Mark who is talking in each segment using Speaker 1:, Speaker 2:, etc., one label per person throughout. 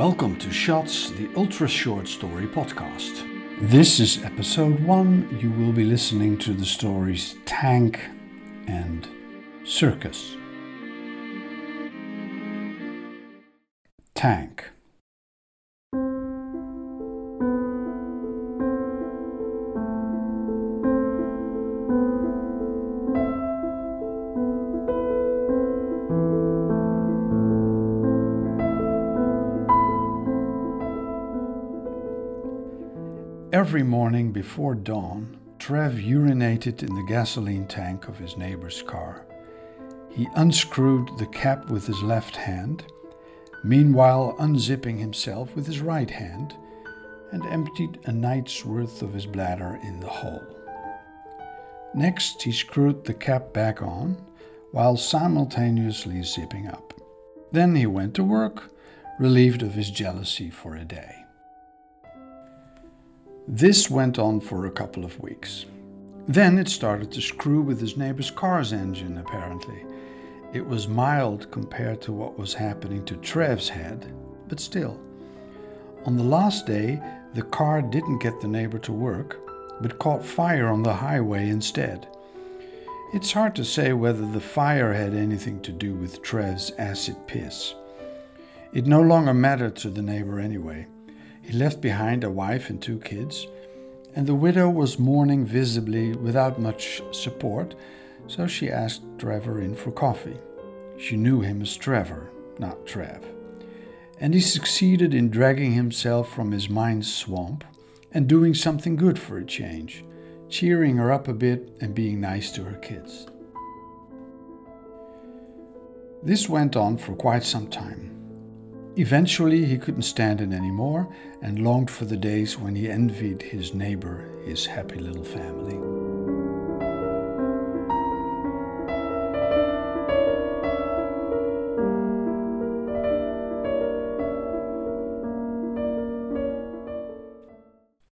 Speaker 1: Welcome to Shots, the ultra short story podcast. This is episode one. You will be listening to the stories Tank and Circus. Tank. Every morning before dawn, Trev urinated in the gasoline tank of his neighbor's car. He unscrewed the cap with his left hand, meanwhile unzipping himself with his right hand, and emptied a night's worth of his bladder in the hole. Next, he screwed the cap back on while simultaneously zipping up. Then he went to work, relieved of his jealousy for a day. This went on for a couple of weeks. Then it started to screw with his neighbor's car's engine, apparently. It was mild compared to what was happening to Trev's head, but still. On the last day, the car didn't get the neighbor to work, but caught fire on the highway instead. It's hard to say whether the fire had anything to do with Trev's acid piss. It no longer mattered to the neighbor anyway. He left behind a wife and two kids, and the widow was mourning visibly without much support, so she asked Trevor in for coffee. She knew him as Trevor, not Trev. And he succeeded in dragging himself from his mind's swamp and doing something good for a change, cheering her up a bit and being nice to her kids. This went on for quite some time. Eventually, he couldn't stand it anymore and longed for the days when he envied his neighbor, his happy little family.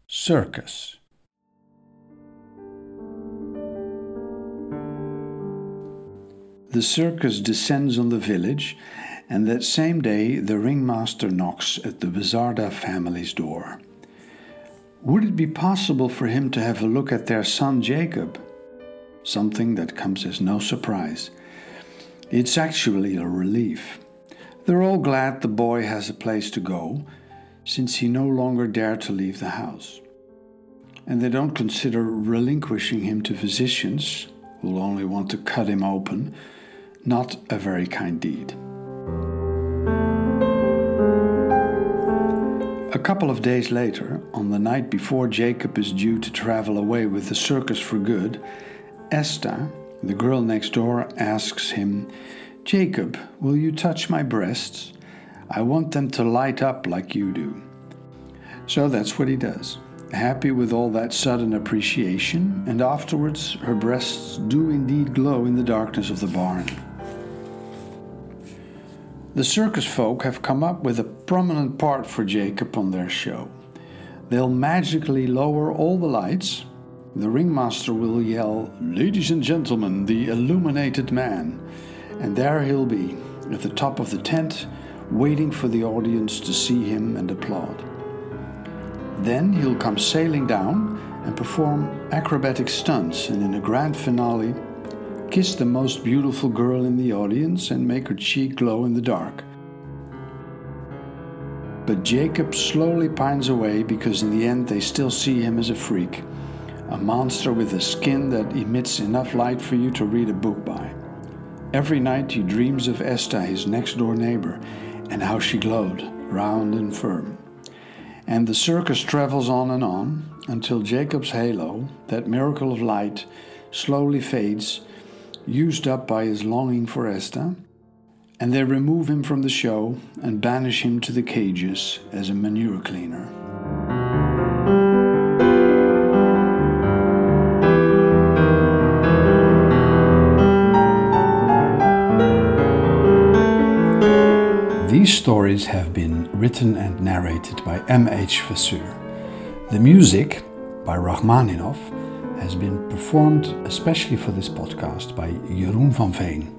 Speaker 1: Circus. The circus descends on the village and that same day the ringmaster knocks at the Bizarda family's door. Would it be possible for him to have a look at their son Jacob? Something that comes as no surprise. It's actually a relief. They're all glad the boy has a place to go, since he no longer dare to leave the house. And they don't consider relinquishing him to physicians, who'll only want to cut him open, not a very kind deed. A couple of days later, on the night before Jacob is due to travel away with the circus for good, Esta, the girl next door, asks him, Jacob, will you touch my breasts? I want them to light up like you do. So that's what he does. Happy with all that sudden appreciation, and afterwards her breasts do indeed glow in the darkness of the barn. The circus folk have come up with a prominent part for Jacob on their show. They'll magically lower all the lights. The ringmaster will yell, Ladies and gentlemen, the illuminated man. And there he'll be, at the top of the tent, waiting for the audience to see him and applaud. Then he'll come sailing down and perform acrobatic stunts, and in a grand finale, kiss the most beautiful girl in the audience and make her cheek glow in the dark. But Jacob slowly pines away because in the end they still see him as a freak, a monster with a skin that emits enough light for you to read a book by. Every night he dreams of Esta, his next door neighbor, and how she glowed, round and firm. And the circus travels on and on until Jacob's halo, that miracle of light, slowly fades used up by his longing for Esta, and they remove him from the show and banish him to the cages as a manure cleaner. These stories have been written and narrated by M.H. Vesseur. The music by Rachmaninov has been performed especially for this podcast by Jeroen van Veen.